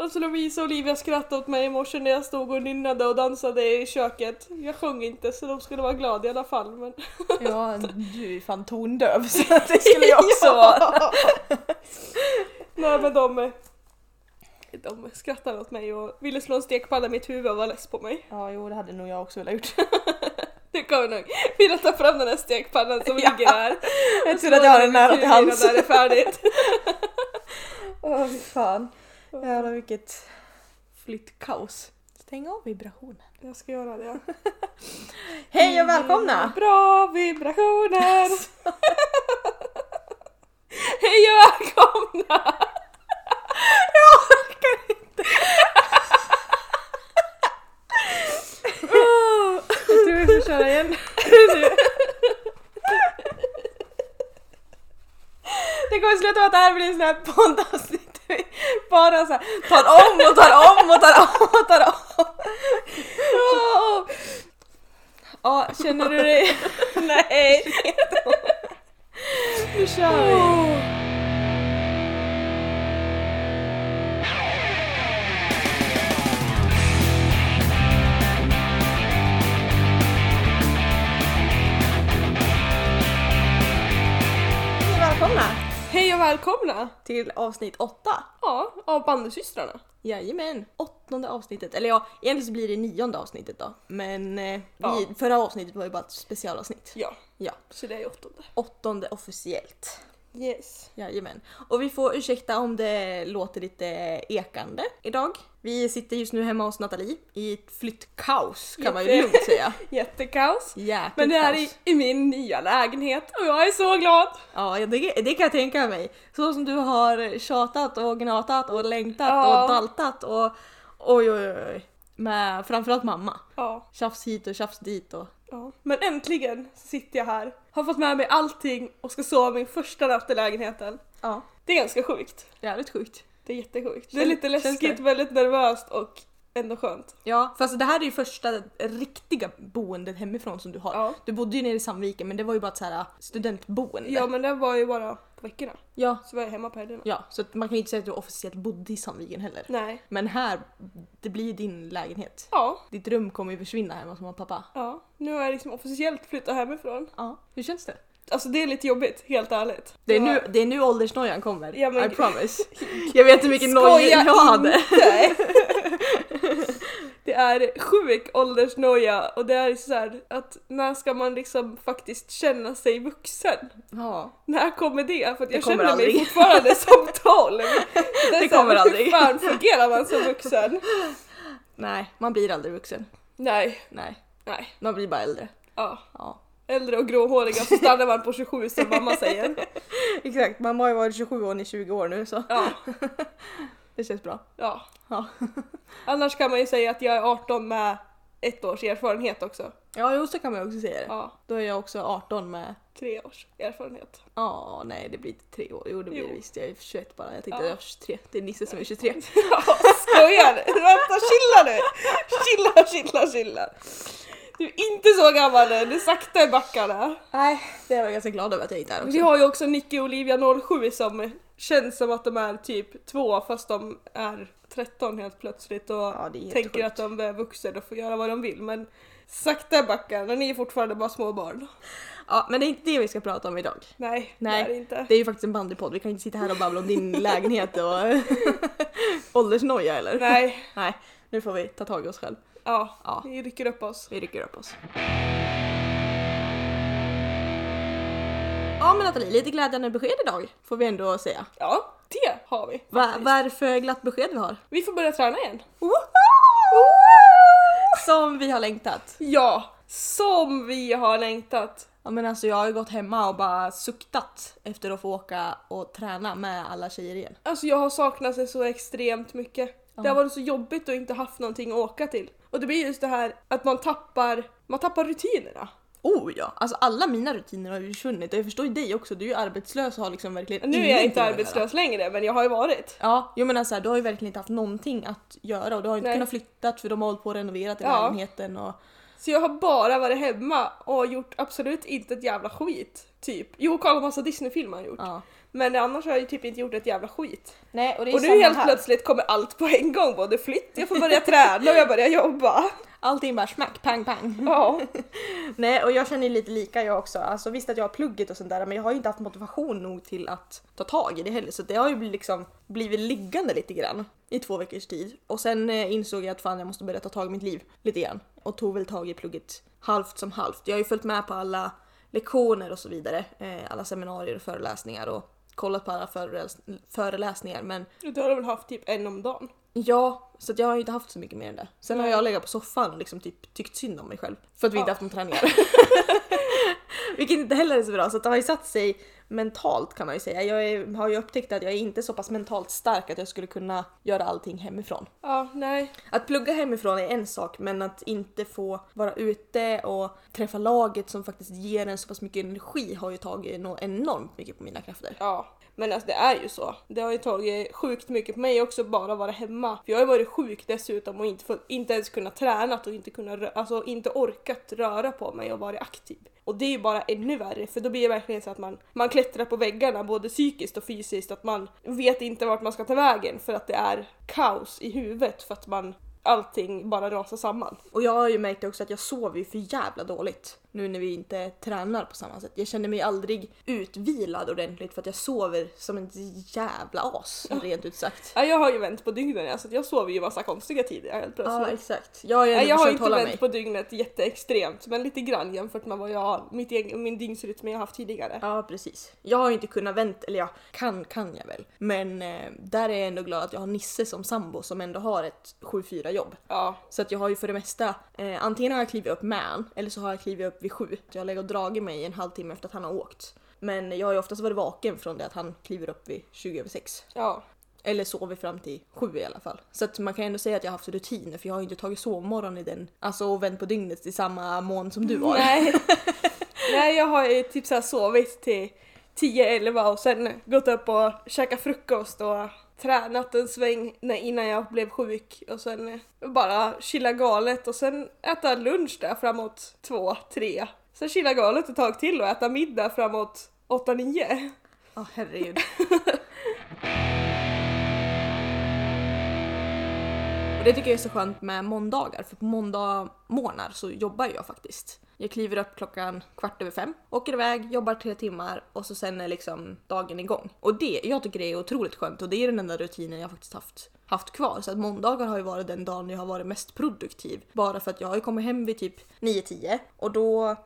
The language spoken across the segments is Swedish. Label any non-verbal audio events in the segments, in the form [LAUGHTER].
Alltså Lovisa och Olivia skrattade åt mig i morse när jag stod och nynnade och dansade i köket. Jag sjöng inte så de skulle vara glada i alla fall men... [LAUGHS] Ja, du är fan tondöv så det skulle jag [LAUGHS] också vara. [LAUGHS] Nej men de... De skrattade åt mig och ville slå en stekpanna i mitt huvud och var less på mig. Ja, jo det hade nog jag också velat gjort. Du kommer nog vilja ta fram den här stekpannan som Ja. ligger här. Jag tror att jag har den nära till hands. När det är färdigt. Åh fy fan. Jävlar vilket flyttkaos. Stäng av vibrationen. Jag ska göra det. [LAUGHS] Hej och välkomna! Bra vibrationer! [LAUGHS] Hej och välkomna! [LAUGHS] Jag orkar inte! Jag tror vi får köra igen. Det kommer sluta med att det här blir en sån här poddavsnitt [LAUGHS] bara så här tar om och tar om och tar om och tar om. Ja, känner du dig... [LAUGHS] Nej! Nu kör vi! Hej och välkomna! till avsnitt åtta. Ja, av bandysystrarna. Jajamän, åttonde avsnittet. Eller ja, egentligen så blir det nionde avsnittet då. Men eh, Ja. förra avsnittet var ju bara ett specialavsnitt. Ja, Ja, så det är åttonde. åttonde officiellt. Yes. Jajamän. Och vi får ursäkta om det låter lite ekande idag. Vi sitter just nu hemma hos Nathalie i ett flyttkaos kan man ju Jätte- lugnt säga. [LAUGHS] Jättekaos. Jäkligt Men det är kaos. i, min nya lägenhet och jag är så glad! Ja, det, det kan jag tänka mig. Så som du har tjatat och gnatat och längtat Ja. och daltat och oj oj oj. Med framförallt mamma. Ja, Tjafs hit och tjafs dit och ja. Men äntligen sitter jag här, har fått med mig allting och ska sova min första natt i lägenheten. ja, Det är ganska sjukt. jävligt sjukt. Det är jättesjukt. Det är lite läskigt, väldigt nervöst och ändå skönt. Ja, fast det här är ju första riktiga boendet hemifrån som du har. Ja. Du bodde ju nere i Sandviken men det var ju bara ett så här studentboende. Ja men det var ju bara på veckorna. ja. Så var jag hemma på helgerna. Ja, så att man kan ju inte säga att du officiellt bodde i Sandviken heller. Nej. Men här, det blir ju din lägenhet. Ja, Ditt rum kommer ju försvinna hemma hos mamma och pappa. ja. Nu har jag liksom officiellt flyttat hemifrån. Ja, hur känns det? Alltså det är lite jobbigt, helt ärligt. Det är nu, det är nu åldersnojan kommer. Ja, men- I promise. [LAUGHS] Jag vet hur mycket noja jag hade. [LAUGHS] [LAUGHS] det är sjuk åldersnoja och det är så här att när ska man liksom faktiskt känna sig vuxen? Ja. När kommer det? För att jag känner mig aldrig. fortfarande som [LAUGHS] 12. Det, Det här, kommer aldrig. Hur fan fungerar man som vuxen? [LAUGHS] Nej, man blir aldrig vuxen. Nej, Nej, nej, man blir bara äldre. ja. Ja. Äldre och gråhåriga så stannar man på 27 som mamma säger. [LAUGHS] Exakt, mamma har ju varit 27 år i 20 år nu så Ja, det känns bra. ja. Ja. [LAUGHS] Annars kan man ju säga att jag är 18 med ett års erfarenhet också. Ja, jo så kan man ju också säga det. Ja, Då är jag också 18 med tre års erfarenhet. Ja, nej det blir inte tre år. Jo det blir Jo. det visst. Jag är 21 bara. Jag tänkte Ja. jag var 23. Det är Nisse som är 23. [LAUGHS] Ja, skojar du? [LAUGHS] Vänta, chilla nu! Chilla, chilla, chilla. Du är inte så gammal än, du är sakta i backarna. Nej, det är jag ganska glad över att jag inte är också. Vi har ju också Nicky Olivia 07 som känns som att de är typ två fast de är 13 helt plötsligt och Ja, helt tänker sjukt. att de är vuxna och får göra vad de vill men sakta i backarna, ni är fortfarande bara små barn. Ja, men det är inte det vi ska prata om idag. Nej, Nej, det är det inte. Det är ju faktiskt en bandypodd. Vi kan inte sitta här och babbla om din [LAUGHS] lägenhet och [LAUGHS] åldersnoja eller? Nej, Nej, nu får vi ta tag i oss själv. ja, Ja. vi rycker upp oss. Vi rycker upp oss. Ja men Nathalie, lite glädjande besked idag får vi ändå säga. Ja, det har vi. Va, vad är det för glatt besked vi har? Vi får börja träna igen. Som vi har längtat. Ja, som vi har längtat. Ja men alltså jag har ju gått hemma och bara suktat efter att få åka och träna med alla tjejer igen. Alltså jag har saknat det så extremt mycket. Det har varit så jobbigt att inte haft någonting att åka till. Och det blir just det här att man tappar, man tappar rutinerna. Oh ja, alltså alla mina rutiner har ju försvunnit och jag förstår ju dig också, du är ju arbetslös och har liksom verkligen Nu är jag inte arbetslös längre men jag har ju varit. Ja, jo men alltså du har ju verkligen inte haft någonting att göra och du har ju inte Nej. kunnat flytta för de har hållit på och renoverat i Ja. lägenheten och Så jag har bara varit hemma och gjort absolut inte ett jävla skit. Typ. Jo, kollat massa Disney-filmer har jag gjort. ja. Men annars har jag ju typ inte gjort ett jävla skit. Nej, och det är Och nu helt här. plötsligt kommer allt på en gång, både flytt, jag får börja träna och jag börjar jobba. Allting bara smack, pang, pang. Ja. [LAUGHS] Nej, och jag känner lite lika jag också. Alltså visst att jag har plugget och sånt där, men jag har ju inte haft motivation nog till att ta tag i det heller. Så det har ju blivit liksom blivit liggande lite grann i två veckors tid. Och sen eh, insåg jag att fan jag måste börja ta tag i mitt liv lite grann. Och tog väl tag i plugget halvt som halvt. Jag har ju följt med på alla lektioner och så vidare. Eh, alla seminarier och föreläsningar och kollat på alla föreläs- föreläsningar. Men Du har väl haft typ en om dagen? Ja, så jag har inte haft så mycket mer än det. Sen har Nej. jag legat på soffan och liksom typ tyckt synd om mig själv. För att vi inte Ja. haft någon träningar. [LAUGHS] [LAUGHS] Vilket inte heller är så bra, så det har ju satt sig mentalt kan man ju säga. Jag är, har ju upptäckt att jag är inte så pass mentalt stark att jag skulle kunna göra allting hemifrån. Ja, nej. Att plugga hemifrån är en sak, men att inte få vara ute och träffa laget som faktiskt ger en så pass mycket energi har ju tagit enormt mycket på mina krafter. Ja. Men alltså det är ju så. Det har ju tagit sjukt mycket på mig också bara vara hemma. För jag har ju varit sjuk dessutom och inte, fått, inte ens kunnat träna och inte, kunnat, alltså inte orkat röra på mig och varit aktiv. Och det är ju bara ännu värre för då blir det verkligen så att man, man klättrar på väggarna både psykiskt och fysiskt. Att man vet inte vart man ska ta vägen för att det är kaos i huvudet för att man allting bara rasar samman. Och jag har ju märkt också att jag sover ju för jävla dåligt nu när vi inte tränar på samma sätt. Jag känner mig aldrig utvilad ordentligt för att jag sover som en jävla as, rent ut sagt. Ja, jag har ju vänt på dygnen alltså, jag sover ju massa konstiga tider helt plötsligt. Ja, exakt. Jag har ju ändå jag har inte vänt mig. på dygnet jätteextremt men lite grann jämfört med vad jag, mitt egen, min dygnsrytm jag har haft tidigare. Ja, precis. Jag har ju inte kunnat vänta, eller ja, kan kan jag väl. Men eh, där är jag ändå glad att jag har Nisse som sambo som ändå har ett 7-4 jobb. Ja, Så att jag har ju för det mesta, eh, antingen har jag klivit upp med han, eller så har jag klivit upp vid sju. Jag har legat och dragit mig en halvtimme efter att han har åkt. Men jag har ju oftast varit vaken från det att han kliver upp vid 20 över 6. ja. Eller sover fram till sju i alla fall. Så att man kan ändå säga att jag har haft rutiner för jag har ju inte tagit sovmorgon i den, alltså och vänt på dygnet i samma mån som du har. Nej. [LAUGHS] Nej, jag har ju typ så här sovit till 10-11 och sen gått upp och käkat frukost och tränat en sväng innan jag blev sjuk och sen bara chilla galet och sen äta lunch där framåt 2-3. Sen chilla galet ett tag till och äta middag framåt 8-9. Ja, herregud. [LAUGHS] Och det tycker jag är så skönt med måndagar, för på måndag morgnar så jobbar jag faktiskt. Jag kliver upp klockan kvart över fem, åker iväg, jobbar tre timmar och så sen är liksom dagen igång. Och det, jag tycker det är otroligt skönt och det är den enda rutinen jag faktiskt haft, haft kvar. Så att måndagar har ju varit den dagen jag har varit mest produktiv. Bara för att jag har ju kommit hem vid typ 9-10 och då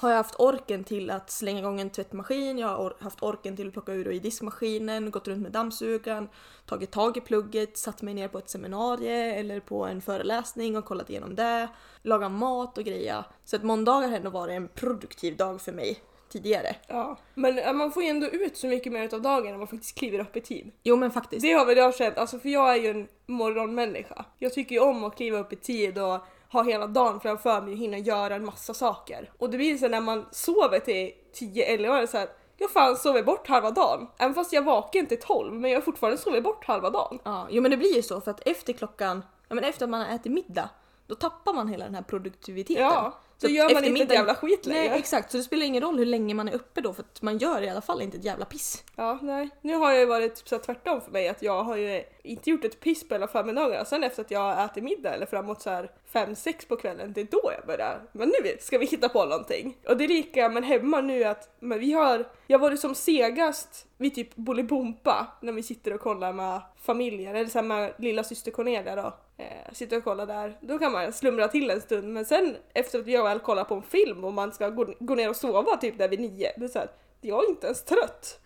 har jag haft orken till att slänga igång en tvättmaskin, jag har haft orken till att plocka ur och i diskmaskinen, gått runt med dammsugaren, tagit tag i plugget, satt mig ner på ett seminarium eller på en föreläsning och kollat igenom det, lagat mat och grejer. Så att måndagar har ändå varit en produktiv dag för mig tidigare. Ja. Men man får ju ändå ut så mycket mer av dagen när man faktiskt kliver upp i tid. Jo men faktiskt. Det har väl jag känt, alltså för jag är ju en morgonmänniska. Jag tycker ju om att kliva upp i tid och ha hela dagen framför mig och hinna göra en massa saker. Och det blir så när man sover till 10-11 år så här, jag fan sover bort halva dagen. Även fast jag vaken till 12 men jag har fortfarande sovit bort halva dagen. Ja, jo men det blir ju så för att efter klockan, ja men efter att man har ätit middag, då tappar man hela den här produktiviteten. Ja, Så att gör man inte ett jävla skit längre. Nej exakt, så det spelar ingen roll hur länge man är uppe då för att man gör i alla fall inte ett jävla piss. Ja, nej. Nu har jag ju varit typ så tvärtom för mig att jag har ju inte gjort ett piss på hela förmiddagarna. Sen efter att jag har ätit middag eller framåt så här 5-6 på kvällen, det är då jag börjar. Men nu ska vi hitta på någonting. Och det är lika men hemma nu att men vi har, jag varit som segast vid typ Bolibompa när vi sitter och kollar med familjer, eller så här med lilla syster Cornelia då. Eh, sitter och kollar där, då kan man slumra till en stund men sen efter att jag väl kollar på en film och man ska gå, gå ner och sova typ där vid nio, det är så här, jag är inte ens trött.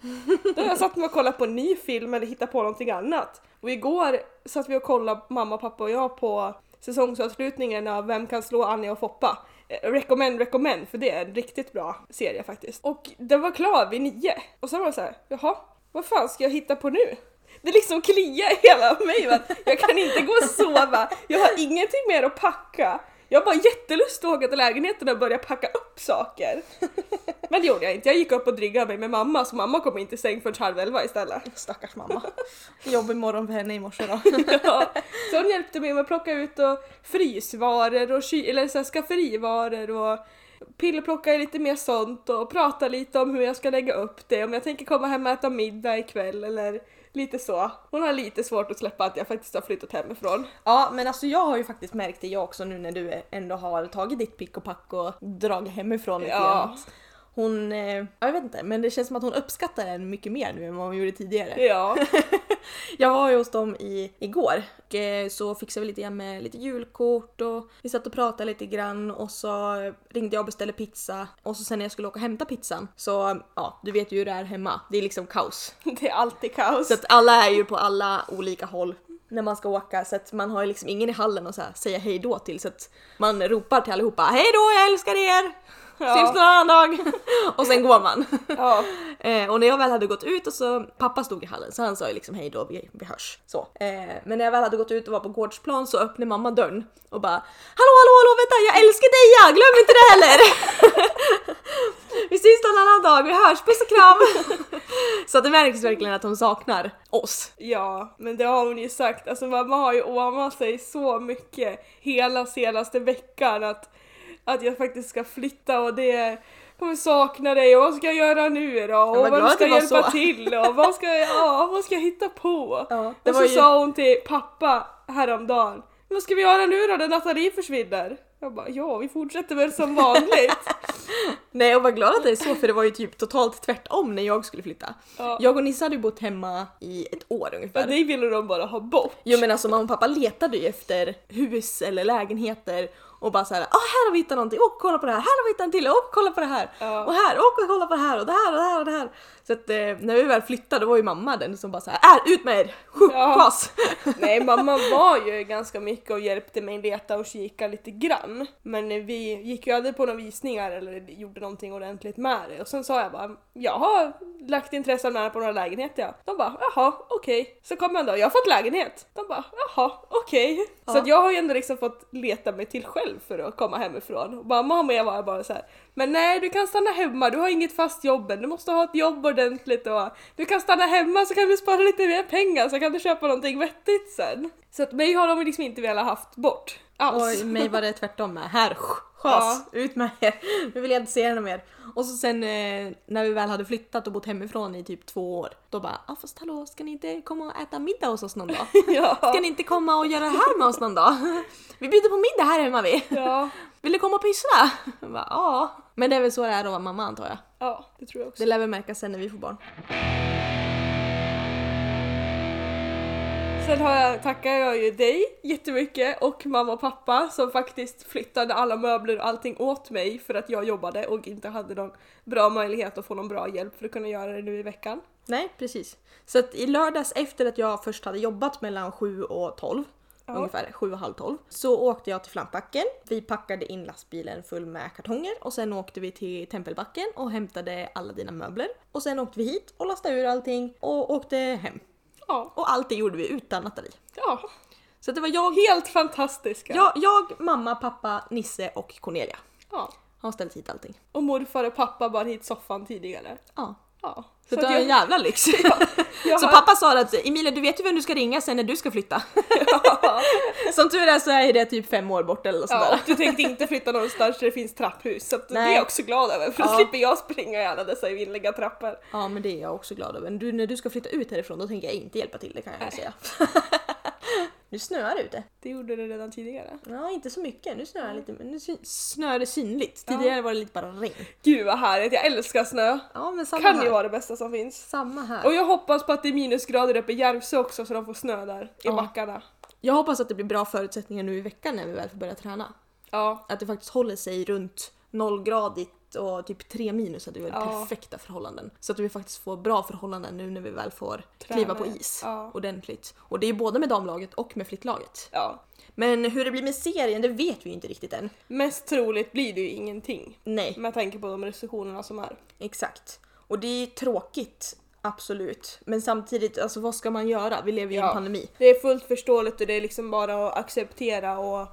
Då har jag satt mig och kollat på en ny film eller hittat på någonting annat. Och igår satt vi och kollade, mamma, pappa och jag, på säsongsavslutningen av Vem kan slå Anja och Foppa? Eh, recommend, recommend, för det är en riktigt bra serie faktiskt. Och den var klar vid nio. Och sen var det så här, jaha, vad fan ska jag hitta på nu? Det liksom kliar i hela mig, va? jag kan inte gå och sova, jag har ingenting mer att packa. Jag har bara jättelust att åka till lägenheten och börja packa upp saker. Men det gjorde jag inte, jag gick upp och dryggade mig med mamma så mamma kom inte i säng förrän halv elva istället. Stackars mamma. Jobbig morgon för henne i morse då. [LAUGHS] Ja, så hon hjälpte mig med att plocka ut och frysvaror och ky- eller så här skafferivaror och pillerplocka lite mer sånt och prata lite om hur jag ska lägga upp det, om jag tänker komma hem och äta middag ikväll eller lite så. Hon har lite svårt att släppa att jag faktiskt har flyttat hemifrån. Ja men alltså jag har ju faktiskt märkt det jag också nu när du ändå har tagit ditt pick och pack och dragit hemifrån lite Ja. grann. Hon, eh, ja, jag vet inte, men det känns som att hon uppskattar den mycket mer nu än vad hon gjorde tidigare. Ja. [LAUGHS] Jag var ju hos dem i, igår och eh, så fixade vi lite grann med lite julkort och vi satt och pratade lite grann och så ringde jag och beställde pizza och så sen när jag skulle åka och hämta pizzan så ja, du vet ju hur det är hemma. Det är liksom kaos. [LAUGHS] Det är alltid kaos. Så att alla är ju på alla olika håll när man ska åka så att man har liksom ingen i hallen att säga hej då till så att man ropar till allihopa hej då jag älskar er! Ja. Syns någon annan dag! [LAUGHS] och sen går man. Ja. [LAUGHS] Eh, och när jag väl hade gått ut och så, pappa stod i hallen så han sa ju liksom hej då, vi, vi hörs. Så. Eh, men när jag väl hade gått ut och var på gårdsplan så öppnade mamma dörren och bara Hallå hallå hallå vänta jag älskar dig ja, glöm inte det heller! [LAUGHS] vi syns någon annan dag, vi hörs, puss och kram! så det märks verkligen att hon saknar oss. Ja, men det har hon ju sagt. Alltså mamma har ju åmat sig så mycket hela senaste veckan att, att jag faktiskt ska flytta och det kommer sakna dig och vad ska jag göra nu då? Och vad ska var hjälpa så. till och vad ska jag, ja, vad ska jag hitta på? Ja, och så ju- sa hon till pappa häromdagen, vad ska vi göra nu då när Nathalie försvinner? Jag bara, ja vi fortsätter väl som vanligt. [LAUGHS] Nej och var glad att det är så för det var ju typ totalt tvärtom när jag skulle flytta. Ja. Jag och Nissa hade ju bott hemma i ett år Ja, ungefär. det ville de bara ha bort. Jo men alltså mamma och pappa letade ju efter hus eller lägenheter och bara såhär, ah här har vi hittat någonting, och kolla på det här, här har vi hittat en till, och kolla på det här, Ja. och här, och kolla på det här och det här och det här och det här. Så att eh, när vi väl flyttade då var ju mamma den som bara såhär, är ut med er, Ja. [LAUGHS] Nej, mamma var ju ganska mycket och hjälpte mig leta och kika lite grann. Men vi gick ju aldrig på några visningar eller gjorde någonting ordentligt med det. Och sen sa jag bara, jag har lagt intresse med på några lägenheter ja. De bara, jaha, okej. Så kom en dag, jag har fått lägenhet. De bara, jaha, okej. Så Ja. att jag har ju ändå liksom fått leta mig till själv för att komma hemifrån. Och mamma och jag var bara så här. Men nej, du kan stanna hemma, du har inget fast jobb än, du måste ha ett jobb ordentligt och du kan stanna hemma så kan du spara lite mer pengar så kan du köpa någonting vettigt sen. Så att mig har de liksom inte velat haft bort alls. Och mig var det tvärtom med, här, schas, ut med er, nu vill jag inte se henne mer. Och så sen eh, när vi väl hade flyttat och bott hemifrån i typ två år, då bara, ah fast hallå, ska ni inte komma och äta middag hos oss någon dag? [LAUGHS] ja. Ska ni inte komma och göra det här med oss någon dag? [LAUGHS] Vi bjuder på middag här hemma vi. ja, [LAUGHS] Vill du komma och pyssla? Ja. Men det är väl så det är att vara mamma antar jag. ja, det tror jag också. Det lär väl märkas sen när vi får barn. Sen har jag, tackar jag ju dig jättemycket och mamma och pappa som faktiskt flyttade alla möbler och allting åt mig för att jag jobbade och inte hade någon bra möjlighet att få någon bra hjälp för att kunna göra det nu i veckan. Nej, precis. Så att i lördags efter att jag först hade jobbat mellan 7 och 12 Ja. ungefär, 7 och halv 12. Så åkte jag till Flampbacken, vi packade in lastbilen full med kartonger och sen åkte vi till Tempelbacken och hämtade alla dina möbler. Och sen åkte vi hit och lastade ur allting och åkte hem. Ja, Och allt det gjorde vi utan Nathalie. ja. Så det var jag, helt fantastiska. jag, jag, mamma, pappa, Nisse och Cornelia. ja. Har ställt hit allting. Och morfar och pappa bar hit soffan tidigare. Ja. Ja. Så, det var en jävla lyx. [LAUGHS] Så har- pappa sa att Emilia du vet ju vem du ska ringa sen när du ska flytta. Som tur är så är det typ fem år bort eller något Ja, där. och du tänkte inte flytta någonstans där det finns trapphus så det är jag också glad över för då Ja. slipper jag springa i alla dessa evinnerliga trappor. Ja men det är jag också glad över. Du, när du ska flytta ut härifrån då tänker jag inte hjälpa till det kan jag Nej. säga. [LAUGHS] nu snöar det ute. Det gjorde det redan tidigare. Ja inte så mycket, nu snöar det lite men nu syn- snöar det synligt. Tidigare var det lite bara regn. Gud vad härligt, jag älskar snö. Ja men samma Kan här. ju vara det bästa som finns. Samma här. Och jag hoppas på att det är minusgrader uppe i Järvsö också så de får snö där i Ja. backarna. Jag hoppas att det blir bra förutsättningar nu i veckan när vi väl får börja träna. Ja, Att det faktiskt håller sig runt nollgradigt och typ 3 minus hade väl Ja. perfekta förhållanden. Så att vi faktiskt får bra förhållanden nu när vi väl får kliva på Träna. is Ja. ordentligt. Och det är både med damlaget och med flicklaget. ja. Men hur det blir med serien det vet vi ju inte riktigt än. Mest troligt blir det ju ingenting. Nej, Med tanke på de restriktionerna som är. exakt. Och det är tråkigt, absolut. Men samtidigt, alltså vad ska man göra? Vi lever ju i Ja. en pandemi. Det är fullt förståeligt och det är liksom bara att acceptera och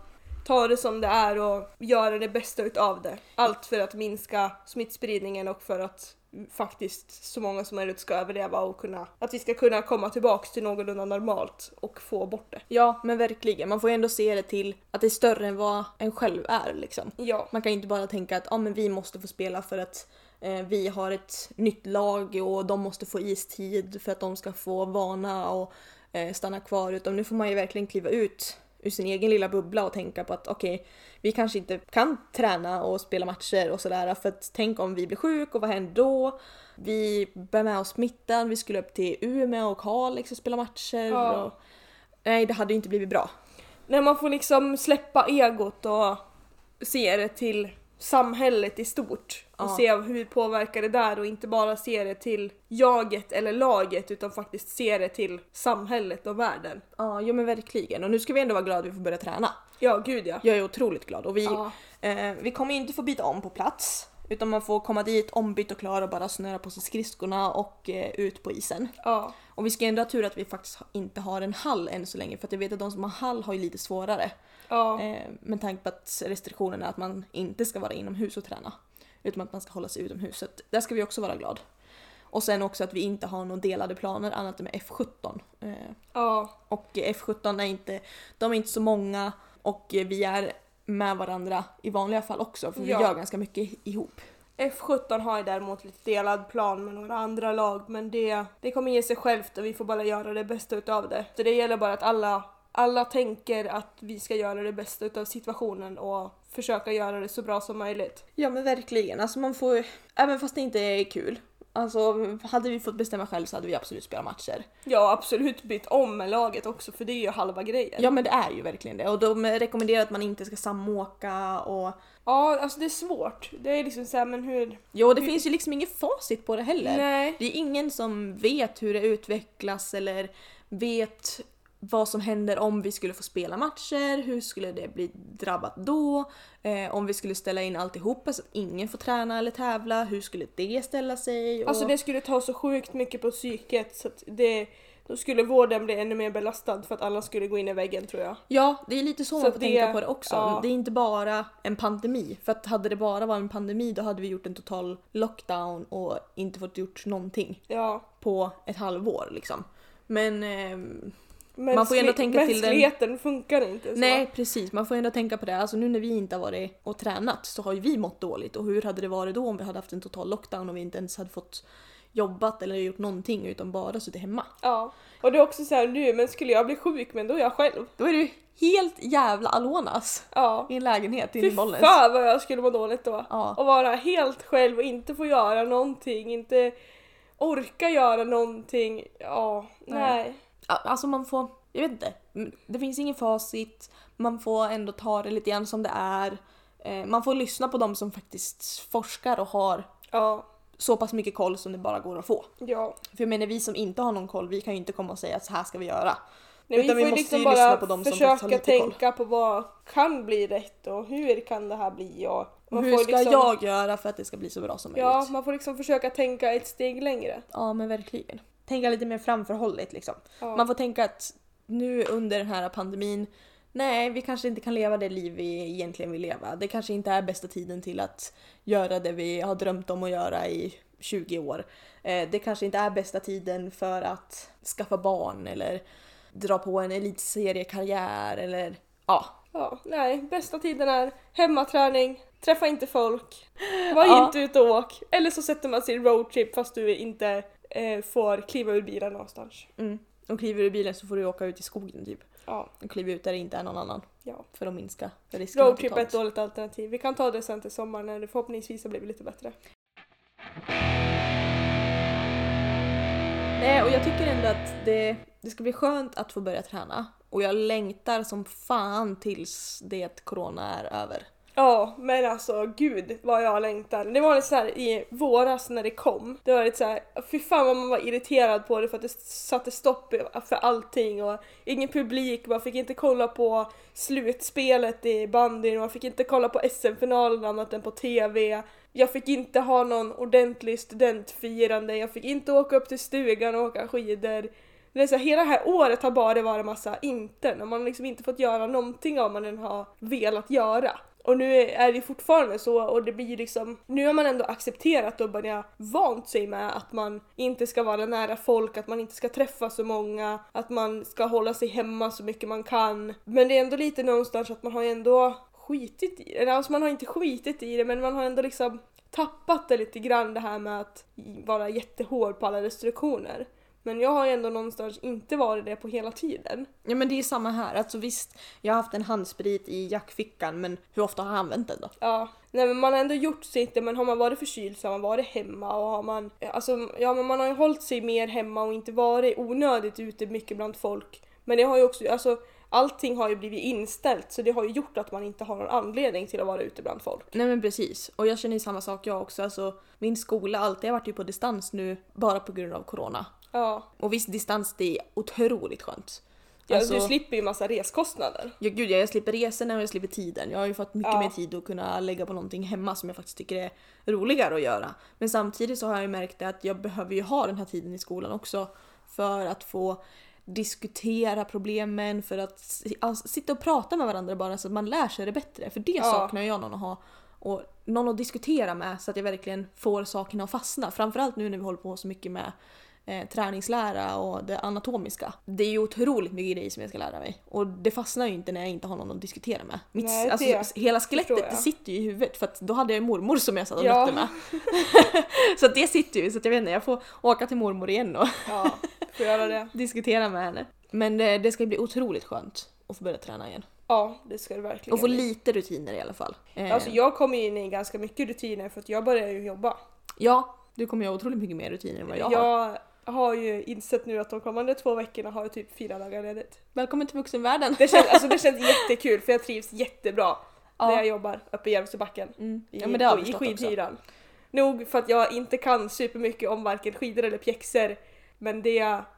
ta det som det är och göra det bästa utav det. Allt för att minska smittspridningen och för att faktiskt så många som möjligt ska överleva och kunna, att vi ska kunna komma tillbaks till någorlunda normalt och få bort det. Ja, men verkligen. Man får ju ändå se det till att det är större än vad en själv är liksom. Ja. Man kan ju inte bara tänka att ah, men vi måste få spela för att eh, vi har ett nytt lag och de måste få istid för att de ska få vana och eh, stanna kvar. Utan nu får man ju verkligen kliva ut ur sin egen lilla bubbla och tänka på att okej, okay, vi kanske inte kan träna och spela matcher och sådär för att tänk om vi blir sjuk och vad händer då? Vi bär med oss smittan, vi skulle upp till Umeå och Kalix och spela matcher. Ja. Och, nej, det hade ju inte blivit bra. När man får liksom släppa egot och se det till samhället i stort och Ja. se hur påverkar det där och inte bara se det till jaget eller laget utan faktiskt se det till samhället och världen. Ja, jo men verkligen. Och nu ska vi ändå vara glada att vi får börja träna. Ja, gud ja. Jag är otroligt glad och vi, Ja. eh, vi kommer ju inte få byta om på plats. Utan man får komma dit ombytt och klar och bara snöra på sig skridskorna och eh, ut på isen. Ja. Och vi ska ändå ha tur att vi faktiskt inte har en hall än så länge för att jag vet att de som har hall har ju lite svårare. Ja. Eh, med tanke på att restriktionerna är att man inte ska vara inomhus och träna. Utan att man ska hålla sig utomhus. Så där ska vi också vara glad. Och sen också att vi inte har några delade planer annat än med F17. Eh, ja. och F17 är inte, de är inte så många och vi är med varandra i vanliga fall också för vi Ja. gör ganska mycket ihop. F17 har ju däremot lite delad plan med några andra lag men det, det kommer ge sig självt och vi får bara göra det bästa utav det. Så det gäller bara att alla, alla tänker att vi ska göra det bästa utav situationen och försöka göra det så bra som möjligt. Ja men verkligen, alltså man får, även fast det inte är kul. Alltså hade vi fått bestämma själv så hade vi absolut spelat matcher. Ja absolut bytt om med laget också för det är ju halva grejen. Ja men det är ju verkligen det och de rekommenderar att man inte ska samåka och Ja, alltså det är svårt. Det är liksom såhär men hur... Jo det finns ju liksom inget facit på det heller. Nej. Det är ingen som vet hur det utvecklas eller vet vad som händer om vi skulle få spela matcher, hur skulle det bli drabbat då? Eh, om vi skulle ställa in alltihopa så att ingen får träna eller tävla, hur skulle det ställa sig? Och... Alltså det skulle ta så sjukt mycket på psyket så att det... Då skulle vården bli ännu mer belastad för att alla skulle gå in i väggen tror jag. Ja, det är lite så, Så man får det- tänka på det också. ja. Det är inte bara en pandemi. För att hade det bara varit en pandemi då hade vi gjort en total lockdown och inte fått gjort någonting Ja. på ett halvår liksom. Men Mänskli- Man får ändå tänka till den- Mänskligheten funkar inte så. Nej precis, man får ändå tänka på det. Alltså nu när vi inte har varit och tränat så har ju vi mått dåligt och hur hade det varit då om vi hade haft en total lockdown och vi inte ens hade fått jobbat eller gjort någonting utan bara suttit hemma. Ja. Och det är också så här nu, men skulle jag bli sjuk men då är jag själv. Då är du helt jävla alonas Ja. i en lägenhet inne Fy i Bollnäs. fan vad jag skulle må dåligt då. Ja. Och vara helt själv och inte få göra någonting, inte orka göra någonting. Ja, nej. Ja, Alltså man får, jag vet inte, det finns ingen facit, man får ändå ta det lite grann som det är. Eh, Man får lyssna på de som faktiskt forskar och har Ja, så pass mycket koll som det bara går att få. ja. För jag menar vi som inte har någon koll, vi kan ju inte komma och säga att så här ska vi göra. Nej, Utan vi vi får måste liksom ju lyssna bara på dem som faktiskt har försöka lite koll. tänka på vad kan bli rätt och hur kan det här bli och Och hur ska liksom, jag göra för att det ska bli så bra som möjligt? Ja, man får liksom försöka tänka ett steg längre. Ja men verkligen. Tänka lite mer framförhålligt liksom. Ja. Man får tänka att nu under den här pandemin, nej vi kanske inte kan leva det liv vi egentligen vill leva. Det kanske inte är bästa tiden till att göra det vi har drömt om att göra i 20 år. Eh, Det kanske inte är bästa tiden för att skaffa barn eller dra på en elitseriekarriär eller ja. Ja, nej, bästa tiden är hemmaträning, träffa inte folk, [LAUGHS] var Ja. inte ute och åk. Eller så sätter man sin roadtrip fast du inte eh, får kliva ur bilen någonstans. Mm. Och kliver du ur bilen så får du åka ut i skogen typ. Ja, Och kliva ut där det inte är någon annan. ja. För att minska riskerna Roadtrip är ett dåligt alternativ. Vi kan ta det sen till sommaren när det förhoppningsvis har blivit lite bättre. Nej, och jag tycker ändå att det, det ska bli skönt att få börja träna. Och jag längtar som fan tills det corona är över. Ja, men alltså gud vad jag längtar. Det var lite så här i våras när det kom. Det var lite så här, fy fan vad man var irriterad på det för att det satte stopp för allting och ingen publik, man fick inte kolla på slutspelet i bandyn, man fick inte kolla på SM-finalen annat än på TV. Jag fick inte ha någon ordentlig studentfirande, jag fick inte åka upp till stugan och åka skidor. Det är så här, hela det här året har bara varit massa inte, när man har liksom inte fått göra någonting av man än har velat göra. Och nu är det fortfarande så och det blir liksom, nu har man ändå accepterat och börjat vant sig med att man inte ska vara nära folk, att man inte ska träffa så många, att man ska hålla sig hemma så mycket man kan. Men det är ändå lite någonstans att man har ju ändå skitit i det. Eller Alltså man har inte skitit i det men man har ändå liksom tappat det lite grann det här med att vara jättehård på alla restriktioner. Men jag har ändå någonstans inte varit det på hela tiden. Ja men det är samma här. Alltså visst, jag har haft en handsprit i jackfickan men hur ofta har jag använt den då? Ja, nej men man har ändå gjort sitt, men har man varit förkyld så har man varit hemma och har man, alltså ja men man har ju hållit sig mer hemma och inte varit onödigt ute mycket bland folk. Men det har ju också, alltså allting har ju blivit inställt så det har ju gjort att man inte har någon anledning till att vara ute bland folk. Nej men precis. Och jag känner ju samma sak jag också. Alltså, min skola alltid har varit ju på distans nu bara på grund av corona. Ja, Och visst, distans det är otroligt skönt. ja Alltså- du slipper ju massa reskostnader. Ja gud, ja, jag slipper resorna och jag slipper tiden. Jag har ju fått mycket Ja. mer tid att kunna lägga på någonting hemma som jag faktiskt tycker är roligare att göra. Men samtidigt så har jag ju märkt att jag behöver ju ha den här tiden i skolan också för att få diskutera problemen, för att alltså, sitta och prata med varandra bara så att man lär sig det bättre. För det Ja. saknar jag någon att ha. Och någon att diskutera med så att jag verkligen får sakerna att fastna. Framförallt nu när vi håller på så mycket med eh, träningslära och det anatomiska. Det är ju otroligt mycket grejer som jag ska lära mig. Och det fastnar ju inte när jag inte har någon att diskutera med. Mitt, Nej, alltså, det hela skelettet det sitter ju i huvudet för att då hade jag ju mormor som jag satt och Ja. med. [LAUGHS] så det sitter ju, så jag vet inte, jag får åka till mormor igen och Ja, det. [LAUGHS] diskutera med henne. Men eh, det ska bli otroligt skönt att få börja träna igen. Ja, det ska det verkligen Och få lite rutiner i alla fall. Eh, Alltså jag kommer ju in i ganska mycket rutiner för att jag börjar ju jobba. Ja, du kommer ju ha otroligt mycket mer rutiner än vad jag. Jag har ju insett nu att de kommande två veckorna har jag typ fyra dagar ledigt. Välkommen till vuxenvärlden! Det känns, alltså det känns [LAUGHS] jättekul för jag trivs jättebra Ja. där jag jobbar uppe i Järvsöbacken. Mm. I, Ja men det har i också. skidhyran. Nog för att jag inte kan supermycket om varken skidor eller pjäxor. Men det,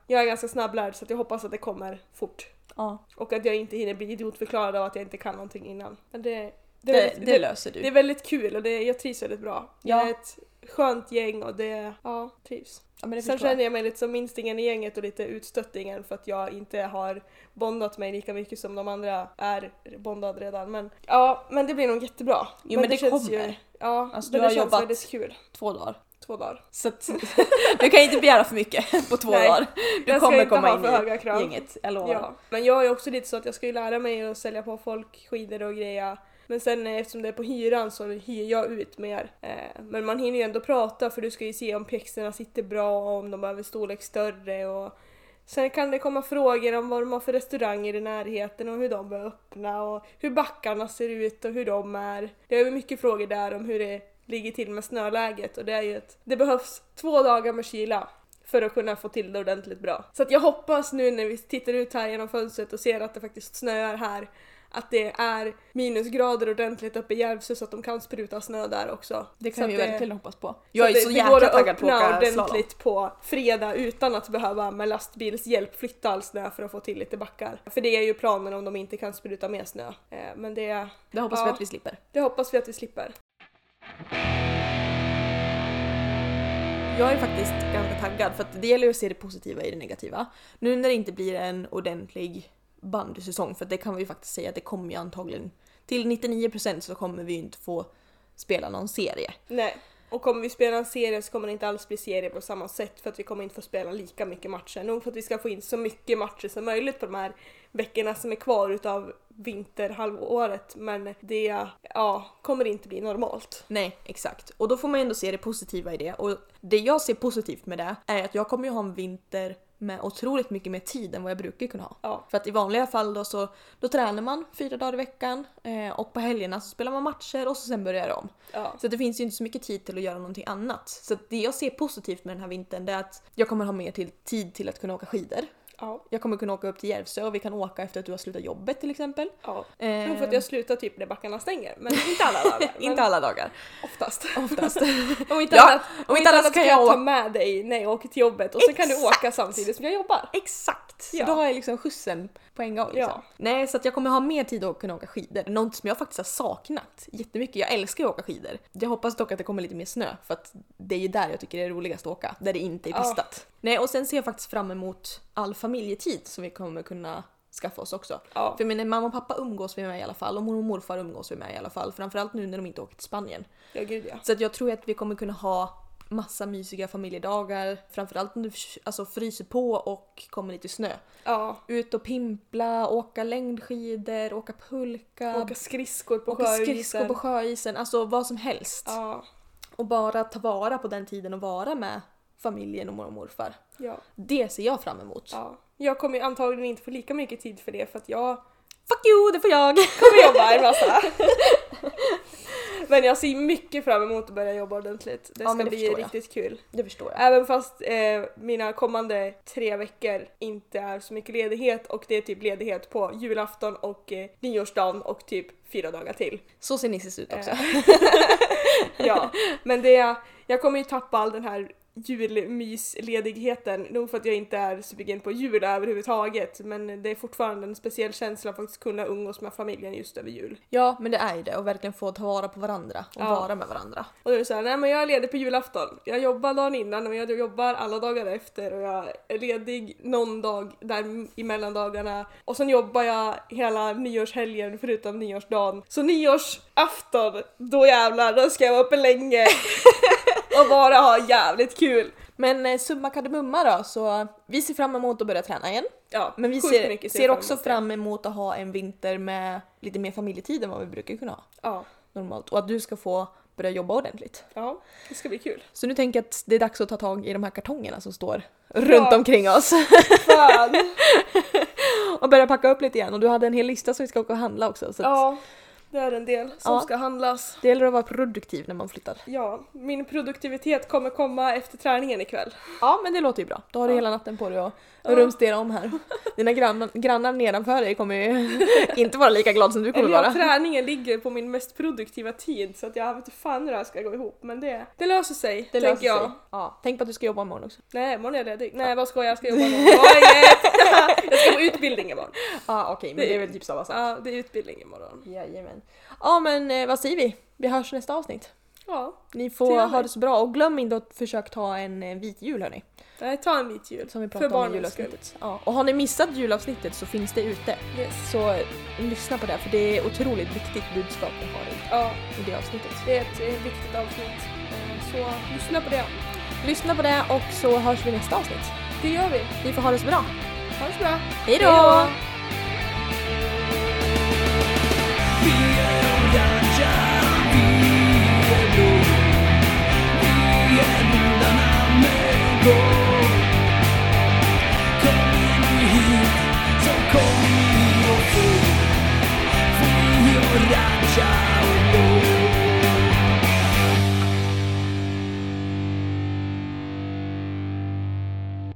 jag är ganska snabblärd så jag hoppas att det kommer fort. Ja, Och att jag inte hinner bli idiotförklarad av att jag inte kan någonting innan. Men det, det, det, väldigt- det löser du. det är väldigt kul och det, jag trivs väldigt bra. Ja. Jag är ett skönt gäng och det, ja, trivs. ja, men det Sen förstår känner jag mig lite som minstingen i gänget och lite utstöttingen för att jag inte har bondat mig lika mycket som de andra är bondad redan. Men ja, men det blir nog jättebra. Jo, men det känns kommer. Ju, ja, Alltså, men du har det känns jobbat- väldigt kul. Två dagar. Två dagar. Så att, [LAUGHS] du kan inte begära för mycket på två Nej, dagar. Du kommer komma in för höga krav. i gänget, jag lovar. Ja, men jag är också lite så att jag ska ju lära mig att sälja på folk skidor och grejer. Men sen eh, eftersom det är på hyran så hyr jag ut mer. Eh, men man hinner ju ändå prata för du ska ju se om pjäxorna sitter bra och om de behöver storlek större och Sen kan det komma frågor om vad de har för restauranger i närheten och hur de bör öppna och hur backarna ser ut och hur de är. Det är ju mycket frågor där om hur det ligger till med snöläget och det är ju att det behövs två dagar med kyla för att kunna få till det ordentligt bra. Så att jag hoppas nu när vi tittar ut här genom fönstret och ser att det faktiskt snöar här att det är minusgrader ordentligt uppe i Järvsö så att de kan spruta snö där också. Det Så kan att vi det- verkligen hoppas på. så Jag är så det jäkla taggad på att åka slalom. ordentligt på fredag utan att behöva med lastbils hjälp flytta all snö för att få till lite backar. För det är ju planen om de inte kan spruta mer snö. Eh, Men det, Det hoppas Ja. vi att vi slipper. det hoppas vi att vi slipper. Jag är faktiskt ganska taggad för att det gäller att se det positiva i det negativa. Nu när det inte blir en ordentlig bandysäsong, för det kan vi ju faktiskt säga att det kommer ju antagligen till 99% så kommer vi ju inte få spela någon serie. Nej. Och kommer vi spela en serie så kommer det inte alls bli serie på samma sätt för att vi kommer inte få spela lika mycket matcher. Nog för att vi ska få in så mycket matcher som möjligt på de här veckorna som är kvar utav vinterhalvåret. Men det ja, kommer inte bli normalt. Nej, exakt. Och då får man ändå se det positiva i det. Och det jag ser positivt med det är att jag kommer ju ha en vinter med otroligt mycket mer tid än vad jag brukar kunna ha. Ja. För att i vanliga fall då så då tränar man fyra dagar i veckan eh, och på helgerna så spelar man matcher och så sen börjar det om. Ja. Så det finns ju inte så mycket tid till att göra någonting annat. Så det jag ser positivt med den här vintern det är att jag kommer ha mer till tid till att kunna åka skidor. Ja. Jag kommer kunna åka upp till Järvsö och vi kan åka efter att du har slutat jobbet till exempel. ja. Eh, Nog för att jag slutar typ när backarna stänger. Men inte alla dagar. [LAUGHS] inte alla dagar, Oftast. oftast. [LAUGHS] Om inte Ja, annat, om inte annat kan kan jag jag ta med dig när jag åker till jobbet och sen kan du åka samtidigt som jag jobbar. Exakt! Ja. Då har jag liksom skjutsen på en gång. Liksom. Ja. Nej, så att jag kommer ha mer tid att kunna åka skidor. Något som jag faktiskt har saknat jättemycket. Jag älskar att åka skidor. Jag hoppas dock att det kommer lite mer snö för att det är ju där jag tycker det är roligast att åka. Där det inte är Ja. pistat. Nej, och sen ser jag faktiskt fram emot all familjetid som vi kommer kunna skaffa oss också. Ja. För min mamma och pappa umgås vi med i alla fall och mormor och morfar umgås vi med i alla fall. Framförallt nu när de inte åker till Spanien. ja, gud ja. Så att jag tror att vi kommer kunna ha massa mysiga familjedagar. Framförallt när det fr- alltså, fryser på och kommer lite snö. Ja. Ut och pimpla, åka längdskidor, åka pulka, Åka skridskor på åka sjöisen. skridskor på sjöisen. Alltså vad som helst. Ja. Och bara ta vara på den tiden och vara med familjen och mormor och morfar. Ja. Det ser jag fram emot. ja. Jag kommer antagligen inte få lika mycket tid för det för att jag Fuck you, det får jag! kommer jobba en massa. Men jag ser mycket fram emot att börja jobba ordentligt. Det Ja, ska det bli förstår jag. riktigt kul. Det förstår jag. Även fast eh, mina kommande tre veckor inte är så mycket ledighet och det är typ ledighet på julafton och eh, nyårsdagen och typ fyra dagar till. Så ser Nisses ut också. Eh, [LAUGHS] ja, men det, jag kommer ju tappa all den här julmysledigheten, nog för att jag inte är sugen på jul överhuvudtaget, men det är fortfarande en speciell känsla att faktiskt kunna umgås med familjen just över jul. Ja, men det är ju det och verkligen få ta vara på varandra och Ja. vara med varandra. Och då är det såhär, nej men jag är ledig på julafton. Jag jobbar dagen innan och jag jobbar alla dagar efter och jag är ledig någon dag där i mellandagarna. Och sen jobbar jag hela nyårshelgen förutom nyårsdagen. Så nyårsafton, då jävlar, då ska jag vara uppe länge [LAUGHS] och bara ha jävligt kul. Men eh, summa kardemumma då, så vi ser fram emot att börja träna igen. Ja, Men vi sjukt ser, mycket ser också fram emot att ha en vinter med lite mer familjetid än vad vi brukar kunna ha Ja, normalt. Och att du ska få börja jobba ordentligt. ja, det ska bli kul. Så nu tänker jag att det är dags att ta tag i de här kartongerna som står runt omkring oss. Fan! [LAUGHS] och börja packa upp lite igen. Och du hade en hel lista som vi ska åka och handla också. Så att Ja, det är en del som Ja. ska handlas. det gäller att vara produktiv när man flyttar. Ja, min produktivitet kommer komma efter träningen ikväll. Ja men det låter ju bra. Då har du Ja. hela natten på dig att Ja. rumstera om här. Dina grannar, grannar nedanför dig kommer ju [LAUGHS] inte vara lika glada som du kommer vara. träningen ligger på min mest produktiva tid så att jag vet inte fan hur det här ska gå ihop men det, det löser sig, Det tänker löser jag. sig. Ja. Tänk på att du ska jobba imorgon också. Nej, imorgon är jag ledig. Nej, vad ska jag? Jag ska jobba imorgon. [LAUGHS] Jag ska på utbildning imorgon. Ja okej, men Det- det är väl typ samma sak. Ja, det är utbildning imorgon. Jajamän. Ja men eh, vad säger vi? Vi hörs nästa avsnitt. Ja, Ni får ha det så bra och glöm inte att försöka ta en eh, vit jul hörni. nej, ta en vit jul. Som vi För pratade om i barnens skull. julavsnittet. Ja. Och har ni missat julavsnittet så finns det ute. Yes. Så eh, lyssna på det för det är otroligt viktigt budskap vi har i, Ja, i det avsnittet. det är ett viktigt avsnitt. Så lyssna på det. Lyssna på det och så hörs vi nästa avsnitt. Det gör vi. Ni får ha det så bra. Ha det så bra. Hej då! Hej då! Kom in i hit, så kom in i oss. Vi och Raja